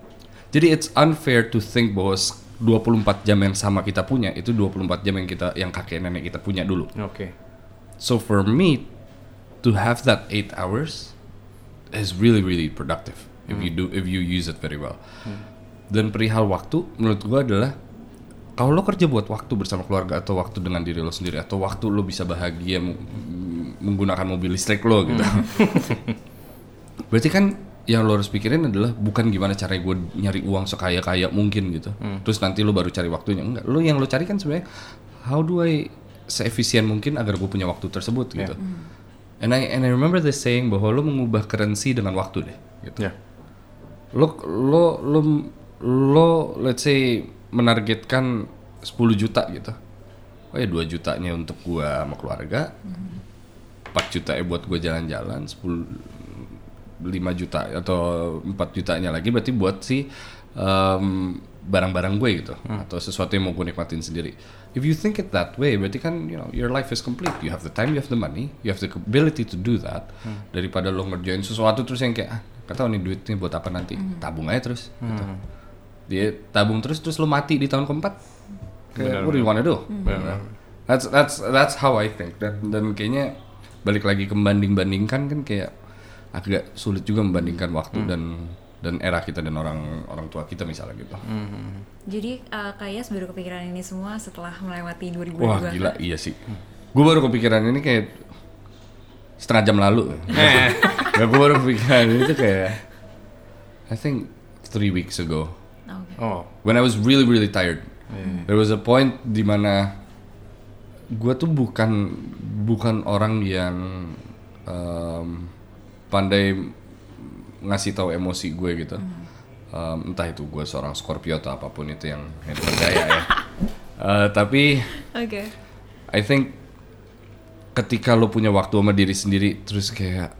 jadi it's unfair to think bahwa s- 24 jam yang sama kita punya itu 24 jam yang kita yang kakek nenek kita punya dulu Oke. So for me to have that eight hours is really really productive if you do if you use it very well. Dan perihal waktu menurut gue adalah kalau lo kerja buat waktu bersama keluarga atau waktu dengan diri lo sendiri atau waktu lo bisa bahagia meng- menggunakan mobil listrik lo gitu. Berarti kan yang lo harus pikirin adalah bukan gimana cara gue nyari uang sekaya kaya mungkin gitu. Terus nanti lo baru cari waktunya. Enggak lo yang lo cari kan sebenarnya how do I seefisien mungkin agar gue punya waktu tersebut gitu. And I and I remember this saying bahwa lo mengubah currency dengan waktu deh gitu. Ya. lo lo lo lo let's say menargetkan 10 juta gitu. Oh ya 2 jutanya untuk gua sama keluarga. 4 juta ya buat gue jalan-jalan 10 5 juta atau 4 jutanya lagi berarti buat si em, barang-barang gue gitu atau sesuatu yang mau gue nikmatin sendiri. If you think it that way berarti kan you know your life is complete. You have the time you have the money you have the ability to do that. Daripada lo ngerjain sesuatu terus yang kayak ah gak tau nih duitnya buat apa nanti. Tabung aja terus gitu. Dia tabung terus terus lo mati di tahun keempat? Kayak what do you wanna do that's that's that's how I think. Dan dan kayaknya balik lagi ke banding bandingkan kan kayak agak sulit juga membandingkan waktu dan dan era kita dan orang orang tua kita misalnya gitu. Jadi uh, Kak Yas baru kepikiran ini semua setelah melewati 2022. wah gila. Iya sih. Gue baru kepikiran ini kayak setengah jam lalu. Nggak, gue baru kepikiran ini tuh kayak I think three weeks ago. Oh, when I was really really tired. There was a point di mana gue tuh bukan bukan orang yang em, pandai ngasih tahu emosi gue gitu. Em, entah itu gue seorang Scorpio atau apa pun itu yang yang percaya ya. Eh, tapi Oke. I think ketika lo punya waktu sama diri sendiri terus kayak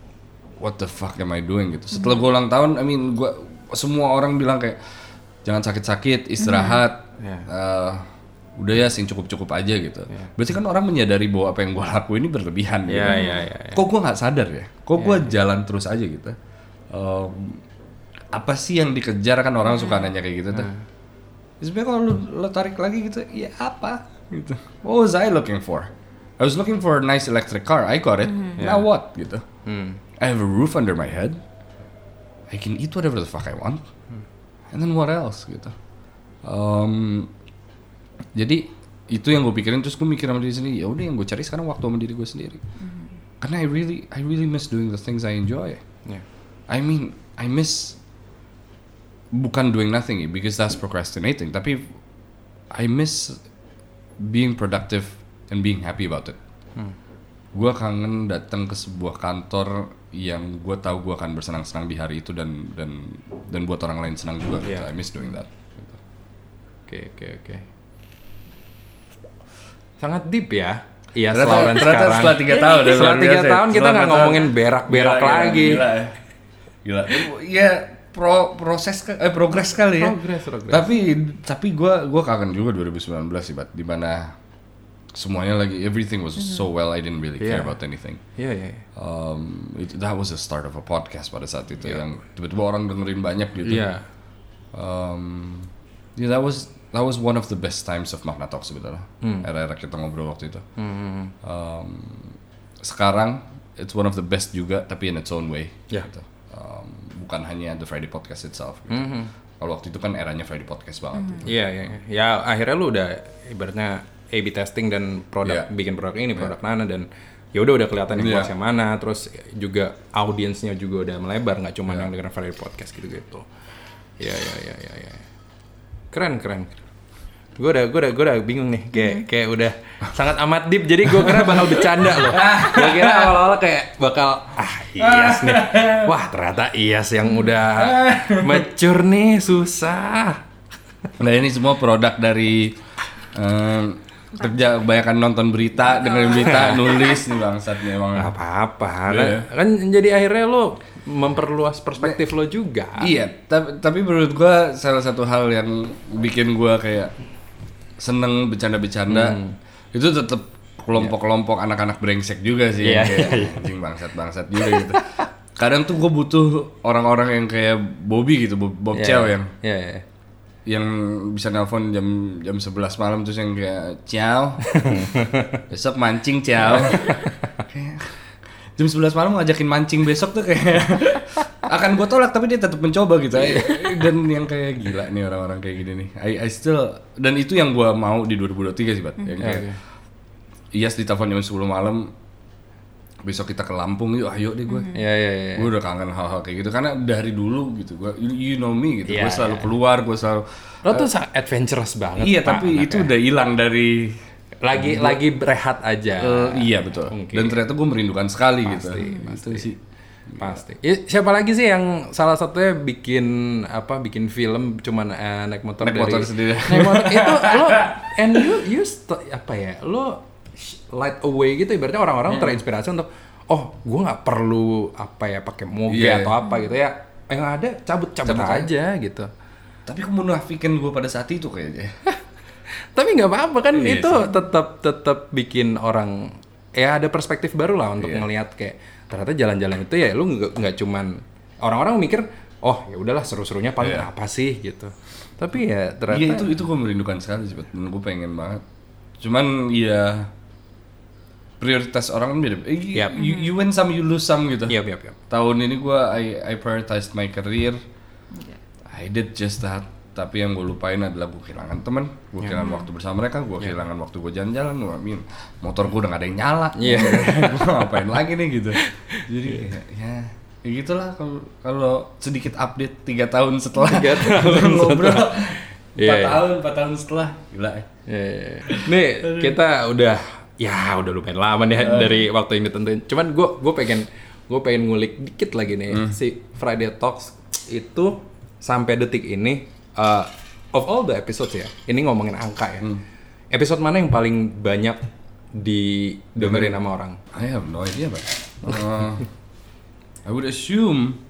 what the fuck am I doing gitu. Setelah gue ulang tahun, I mean gua semua orang bilang kayak jangan sakit-sakit, istirahat. Ya. eh, udah ya sing cukup-cukup aja gitu. Berarti kan orang menyadari bahwa apa yang gue lakuin ini berlebihan. gitu. ya, ya, ya. ya. Kok gue nggak sadar ya? Kok gue jalan terus aja gitu? Em, apa sih yang dikejar kan orang suka nanya kayak gitu tuh. Ya Sebenarnya kalau lu, lu tarik lagi gitu, ya apa? Gitu. What was I looking for? I was looking for a nice electric car. I got it. Now what? Gitu. Hmm. I have a roof under my head. I can eat whatever the fuck I want. And then what else? Gitu. Um, jadi itu yang gue pikirin terus gue mikir sama diri sendiri ya udah yang gue cari sekarang waktu sama diri gue sendiri karena I really I really miss doing the things I enjoy Ya. I mean I miss bukan doing nothing because that's procrastinating tapi I miss being productive and being happy about it gue kangen datang ke sebuah kantor yang gue tahu gue akan bersenang-senang di hari itu dan dan dan buat orang lain senang juga gitu. Iya. I miss doing that gitu. Oke, oke, oke. Sangat deep ya. Iya, ternyata sekarang. setelah tiga tahun ya, Setelah tiga ya. tahun kita Setelah nggak ngomongin berak-berak Gila, lagi. Gila, ya. gila. Ya pro proses ke- eh progres kali ya. Progres, progres. Tapi tapi gua gua kangen juga 2019 sih, Bat. Di mana semuanya lagi everything was so well I didn't really care Iya. about anything. Iya, iya. iya. Um, it- that was the start of a podcast pada saat itu yang tiba-tiba orang dengerin banyak gitu. Iya. Um, yeah, that was that was one of the best times of Magna Talk sebetulnya. Hmm. Era-era kita ngobrol waktu itu. Um, sekarang it's one of the best juga, tapi in its own way. Ya. gitu. Um, bukan hanya the Friday Podcast itself. Gitu. Kalau waktu itu kan eranya Friday Podcast banget. gitu. Iya, iya. iya. Ya akhirnya lu udah ibaratnya A/B testing dan produk Iya. bikin produk ini, produk Nana dan ya udah udah kelihatan yang yang mana, terus juga audiensnya juga udah melebar, nggak cuma yang dengerin Friday podcast gitu-gitu. Iya, iya, iya, iya, iya. Keren, keren. Gue udah, gue udah, gue udah bingung nih, kayak, kayak udah sangat amat deep. Jadi gue kira bakal bercanda loh. Gue kira awal-awal kayak bakal ah Iyas nih. Wah ternyata Iyas yang udah mature nih susah. Nah ini semua produk dari um, kerja kebanyakan nonton berita, dengerin berita, nulis nih bangsat nih emang. Apa-apa kan, Iya. kan jadi akhirnya lo memperluas perspektif lo juga. Iya, tapi, tapi menurut gua salah satu hal yang bikin gua kayak seneng bercanda-bercanda itu tetap kelompok-kelompok anak-anak brengsek juga sih, Iya, yang kayak anjing bangsat-bangsat juga gitu. Kadang tuh gue butuh orang-orang yang kayak Bobby gitu, Bob, Bob Iya, Chow yang Iya, iya. Yang bisa nelpon jam jam 11 malam terus yang kayak ciao besok mancing ciao Kayak, jam 11 malam ngajakin mancing besok tuh kayak akan gue tolak tapi dia tetap mencoba gitu dan yang kayak gila nih orang-orang kayak gini nih. I, I still dan itu yang gua mau di 2023 sih, Bat. Yang kayak Oke. Iyas ditelepon jam 10 malam besok kita ke Lampung yuk ayo deh gue Iya iya iya. gue udah kangen hal-hal kayak gitu karena dari dulu gitu gue you, you know me gitu Iya, gue selalu iya. keluar gue selalu Lo tuh sangat adventurous banget. iya Pak, tapi itu anaknya. udah hilang dari lagi lagi berehat aja. eh, iya betul Oke. dan ternyata gue merindukan sekali Pasti, gitu pasti. itu sih Pasti. Ya, siapa lagi sih yang salah satunya bikin apa bikin film cuman eh, naik motor Naik dari motor sendiri. Naik motor itu lo and you you apa ya? Lo light away gitu ibaratnya orang-orang terinspirasi untuk oh, gua nggak perlu apa ya pakai moge Iya. atau apa gitu ya. Yang ada cabut-cabut Cabut aja gitu. tapi kemunafikan gue pada saat itu kayaknya Tapi nggak apa-apa kan Iya itu tetap tetap bikin orang ya ada perspektif baru lah untuk Iya. ngelihat kayak ternyata jalan-jalan itu ya lu nggak nggak cuman orang-orang mikir oh ya udahlah seru-serunya paling Iya. apa sih gitu. Tapi ya ternyata Iya itu itu gue merindukan sekali sih, gue pengen banget. Cuman ya prioritas orang kan beda. Eh, Yap. You, you win some, you lose some gitu. Iya, iya, iya. Tahun ini gue I I prioritized my career. I did just that. Tapi yang gue lupain adalah gue kehilangan temen, gue kehilangan waktu bersama mereka, gue kehilangan waktu gue jalan-jalan, gue amin. Motor gue udah gak ada yang nyala, Iya. gue ngapain lagi nih gitu. Jadi kayak, ya, ya gitulah kalau kalau sedikit update tiga tahun setelah Tiga tahun ngobrol setelah. empat Iya, iya. tahun empat tahun setelah gila ya iya, iya. Nih kita udah ya udah lumayan lama nih dari waktu yang ditentuin. Cuman gue gue pengen gue pengen ngulik dikit lagi nih si Friday Talks itu sampai detik ini uh, of all the episodes ya. Ini ngomongin angka ya. Episode mana yang paling banyak didengerin sama orang? I have no idea but uh, I would assume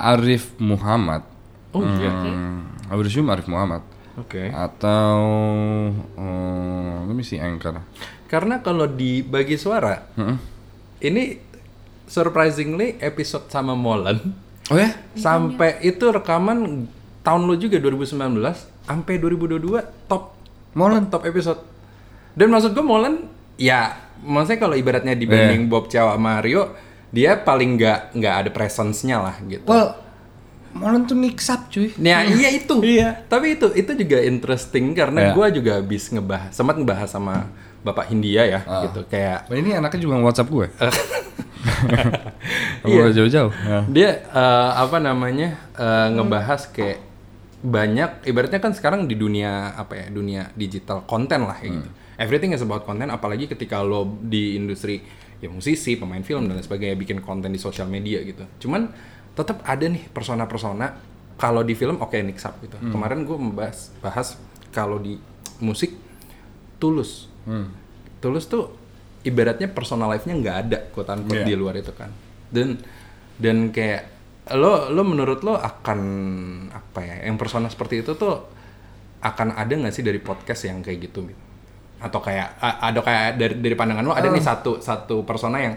Arif Muhammad Oh iya. Hmm, I would assume Arif Muhammad Oke. atau uh, let me see anchor Karena kalau dibagi suara, ini surprisingly episode sama Molan oh ya sampai itu rekaman tahun lu juga 2019 sampai 2022 top Molan top episode. Dan maksud gue Molan ya maksudnya kalau ibaratnya dibanding Bob Chow sama Mario dia paling nggak nggak ada presence-nya lah gitu. well Molan tuh niksap cuy Nah, iya itu. Iya. Tapi itu itu juga interesting karena Iya. gua juga habis ngebahas sempat ngebahas sama Bapak Hindia ya Ah. gitu kayak Wah, ini anaknya juga WhatsApp gue Iya. Iya. jauh-jauh Ya. dia eh, apa namanya eh, ngebahas kayak banyak ibaratnya kan sekarang di dunia apa ya dunia digital konten lah kayak gitu everything is about konten apalagi ketika lo di industri ya musisi pemain film dan lain sebagainya bikin konten di sosial media gitu cuman tetap ada nih persona-persona kalau di film oke Nick Sap gitu. Kemarin gue membahas bahas kalau di musik tulus tulus tuh ibaratnya personal life-nya nggak ada unquote Iya. di luar itu kan. Dan dan kayak lo lo menurut lo akan apa ya yang persona seperti itu tuh akan ada nggak sih dari podcast yang kayak gitu Mit? atau kayak ada kayak dari dari pandangan lo ada nih satu satu persona yang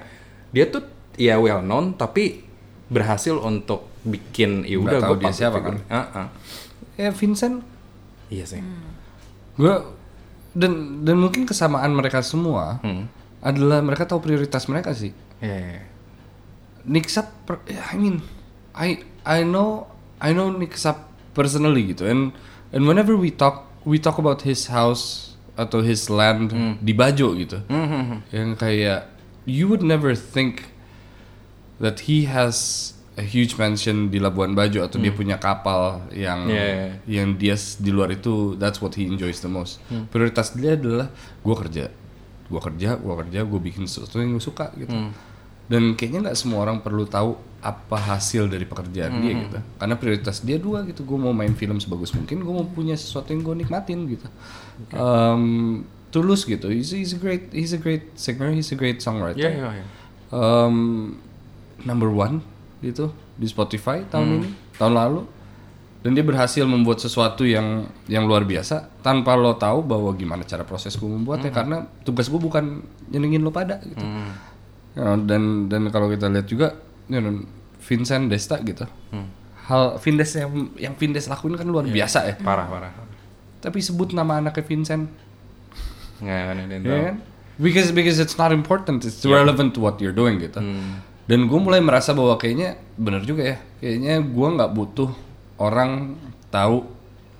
dia tuh ya well known tapi berhasil untuk bikin ya udah gue dia siapa kan? Ah, ah. ya Vincent iya sih gue dan dan mungkin kesamaan mereka semua Hmm. adalah mereka tahu prioritas mereka sih Iya, iya, iya. Nick Sap per- I mean I I know I know Nick Sap personally gitu and and whenever we talk we talk about his house atau his land di Bajo gitu Hmm, hmm, hmm. yang kayak you would never think that he has a huge mansion di Labuan Bajo atau dia punya kapal yang Hmm. Yeah, yeah. yang dia di luar itu that's what he enjoys the most Hmm. prioritas dia adalah gua kerja gua kerja gua kerja gua bikin sesuatu yang gue suka gitu Hmm. dan kayaknya nggak semua orang perlu tahu apa hasil dari pekerjaan dia Hmm. gitu karena prioritas dia dua gitu gue mau main film sebagus mungkin gue mau punya sesuatu yang gue nikmatin gitu Um, tulus gitu he's, he's a great he's a great singer he's a great songwriter Iya, iya, iya. Um, number one gitu di Spotify tahun Hmm. ini tahun lalu dan dia berhasil membuat sesuatu yang yang luar biasa tanpa lo tahu bahwa gimana cara proses gue membuatnya Hmm. karena tugas gue bukan nyenengin lo pada gitu Ya, dan dan kalau kita lihat juga you know, Vincent Desta gitu Hmm. hal Vindes yang yang Vindes lakuin kan luar biasa ya parah parah tapi sebut nama anaknya Vincent nggak kan ada yang ya tahu. kan because because it's not important it's Iya. relevant to what you're doing gitu Hmm. Dan gue mulai merasa bahwa kayaknya bener juga ya. Kayaknya gue nggak butuh orang tahu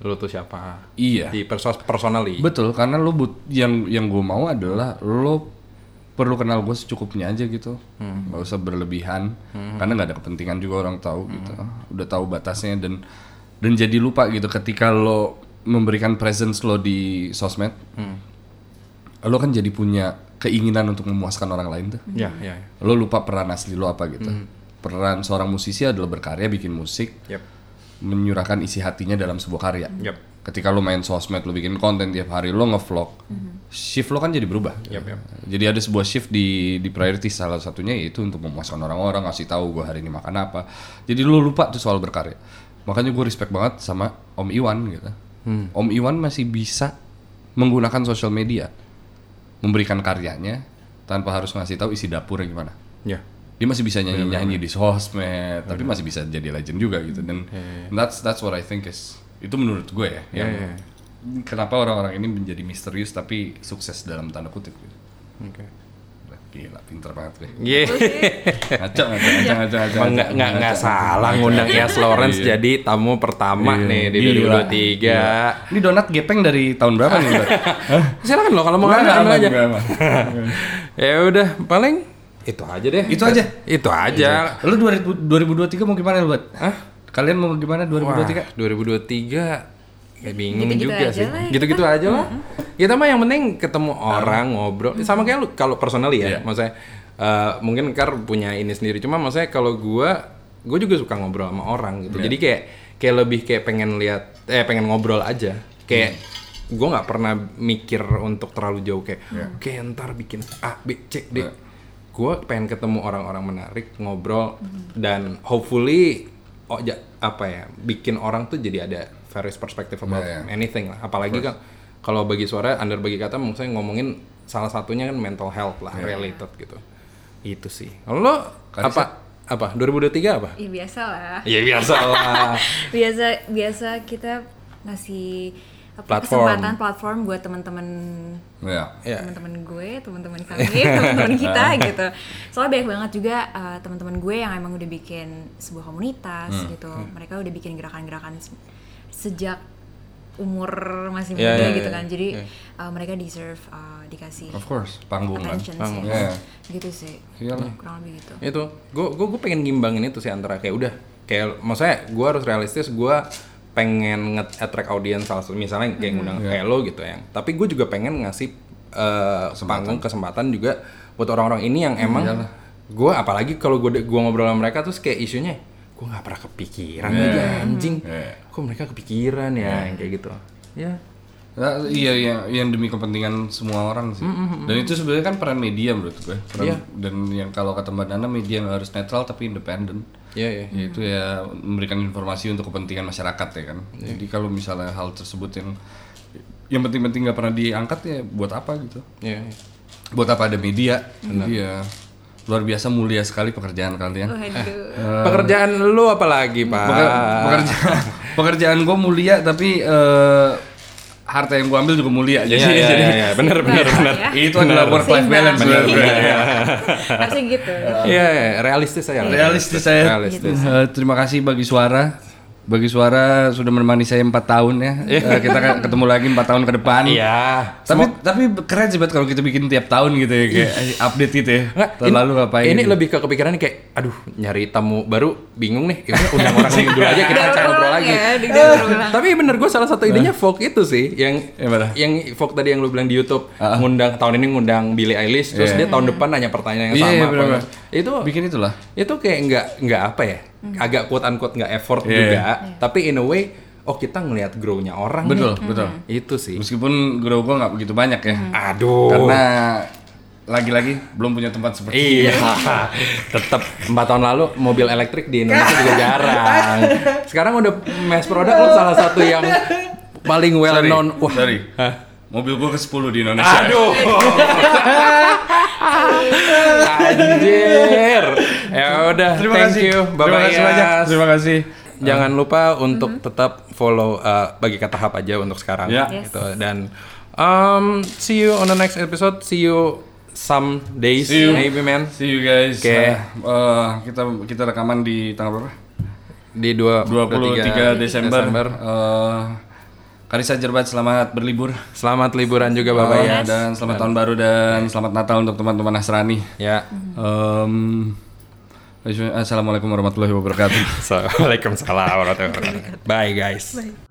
Lu tuh siapa? iya. Di persos personally. betul karena lo but yang yang gue mau adalah lo perlu kenal gue secukupnya aja gitu. Nggak usah berlebihan karena nggak ada kepentingan juga orang tahu gitu. Udah tahu batasnya dan dan jadi lupa gitu ketika lo memberikan presence lo di sosmed. Lo kan jadi punya keinginan untuk memuaskan orang lain tuh. Ya, ya. ya. lo lupa peran asli lo apa gitu. Peran seorang musisi adalah berkarya bikin musik Yep. menyurahkan isi hatinya dalam sebuah karya. Yep. ketika lo main sosmed lo bikin konten tiap hari lo ngevlog shift lo kan jadi berubah. Yep, yep. jadi ada sebuah shift di di priority salah satunya yaitu untuk memuaskan orang-orang ngasih tahu gue hari ini makan apa. Jadi lo lupa tuh soal berkarya. Makanya gue respect banget sama Om Iwan gitu. Om Iwan masih bisa menggunakan sosial media memberikan karyanya tanpa harus ngasih tahu isi dapurnya gimana Ya. dia masih bisa nyanyi nyanyi di sosmed tapi masih bisa jadi legend juga gitu dan that's that's what I think is itu menurut gue ya yang iya, kenapa orang-orang ini menjadi misterius tapi sukses dalam tanda kutip gitu. Oke. Gila pinter banget gue Yeah. ngaco ngaco ngaco ngaco ngaco Emang nggak nggak nggak salah ngundang Yas Lawrence jadi tamu pertama Iya, nih di gila. 2023. ini donat gepeng dari tahun berapa nih? Silakan lo kalau mau Nggak, aja. Ya udah paling itu aja deh. Itu aja? Itu aja. lu 2000 2023 mau gimana buat Hah? kalian mau gimana 2023 Wah, 2023 kayak bingung Gitu-gitu juga aja sih. lah ya Gitu-gitu aja lah. Kita mah yang penting ketemu orang ngobrol. Sama kayak lu kalau personally ya, Iya. maksudnya eh, mungkin Kar punya ini sendiri. Cuma maksudnya kalau gua gue juga suka ngobrol sama orang gitu. Iya. Jadi kayak kayak lebih kayak pengen lihat eh pengen ngobrol aja. Kayak gue nggak pernah mikir untuk terlalu jauh kayak oke ntar bikin A B C D. Iya. Gue pengen ketemu orang-orang menarik ngobrol dan hopefully oh ja- apa ya bikin orang tuh jadi ada various perspective about Iya, iya. anything lah. Apalagi kan kalau bagi suara under bagi kata maksudnya ngomongin salah satunya kan mental health lah Iya. related gitu. Itu sih. Kalau lo Karisa? apa apa 2023 apa? Iya biasa lah. Ya biasa lah. biasa biasa kita ngasih apa, Platform. kesempatan platform buat teman-teman ya Ya. teman-teman gue, teman-teman kami, teman-teman kita gitu. Soalnya banyak banget juga uh, teman-teman gue yang emang udah bikin sebuah komunitas Hmm. gitu. Mereka udah bikin gerakan-gerakan se- sejak umur masih muda ya, gitu ya, kan. Jadi ya. uh, mereka deserve uh, dikasih of course panggung kan attention Panggung. sih. Iya. Gitu sih. Iyalah. Kurang lebih gitu. itu gue gue gue pengen ngimbangin itu sih antara kayak udah kayak maksudnya gue harus realistis gue pengen nge-attract audience salah satu misalnya kayak ngundang Iya. kayak lo gitu yang tapi gue juga pengen ngasih eh, panggung kesempatan juga buat orang-orang ini yang emang gue apalagi kalau gue gua ngobrol sama mereka terus kayak isunya gue nggak pernah kepikiran Iya. aja anjing Iya. kok mereka kepikiran ya yang kayak gitu ya Nah, iya yang yang demi kepentingan semua orang sih. Dan itu sebenarnya kan peran media menurut gue. Peran, Iya. Dan yang kalau kata Mbak Nana media nggak harus netral tapi independen. ya ya Yaitu ya memberikan informasi untuk kepentingan masyarakat ya kan. Jadi kalau misalnya hal tersebut yang yang penting-penting nggak pernah diangkat ya buat apa gitu? ya ya. Buat apa ada media? Jadi ya luar biasa mulia sekali pekerjaan kalian. Waduh. pekerjaan lu apa lagi pak Peker- pekerjaan pekerjaan gue mulia tapi eh, harta yang gue ambil juga mulia. Iya, iya, iya, iya, bener, bener, bener. Ya. Itu adalah work life balance sebenarnya. Iya. Harusnya gitu. Iya, iya, realistis saya. Realistis saya. Realistis. Eh, terima kasih bagi suara. Bagi suara sudah menemani saya empat tahun ya. Eh, kita ke- ketemu lagi empat tahun ke depan. Iya. Tapi tapi keren sih kalau kita bikin tiap tahun gitu ya kayak update gitu ya. Nggak, ini- lalu ngapain? Ini lebih ke kepikiran kayak, aduh nyari tamu baru bingung nih. Ya udah, undang orang ini dulu aja kita cari ngobrol berulang lagi. ya. Tapi bener gue salah satu idenya folk itu sih, yang Yang mana? yang folk tadi yang lu bilang di YouTube, ngundang tahun ini ngundang Billie Eilish, terus Iya. dia tahun depan nanya pertanyaan yang Iya, sama. iya, enggak. Itu bikin itulah. itu kayak nggak nggak apa ya, agak quote unquote nggak effort Iya. juga, tapi in a way, oh kita ngelihat grow-nya orang Betul, nih. betul. Itu sih. Meskipun grow gue nggak begitu banyak ya. Aduh. Karena lagi-lagi belum punya tempat seperti Iya, tetap empat tahun lalu mobil elektrik di Indonesia juga jarang. Sekarang udah mass product lo salah satu yang paling well Sorry, known. Wah, sorry. Mobil gue ke 10 di Indonesia. aduh, anjir. Ya udah, Terima thank kasih. you, Terima Bapak kasih banyak. Terima kasih. Jangan lupa untuk tetap follow uh, bagi kata hap aja untuk sekarang. Ya. Yes. Gitu. Dan um, see you on the next episode. See you some days, See you. maybe man. See you guys. Oke. Nah, eh, kita kita rekaman di tanggal berapa? di dua 23 Desember. Eh, Karisa Jerbat selamat berlibur. Selamat liburan juga Bapak ya. Ya, dan selamat tahun baru dan selamat Natal untuk teman-teman Nasrani. Ya. Em, Assalamualaikum warahmatullahi wabarakatuh. Assalamualaikum warahmatullahi wabarakatuh. Bye guys. Bye.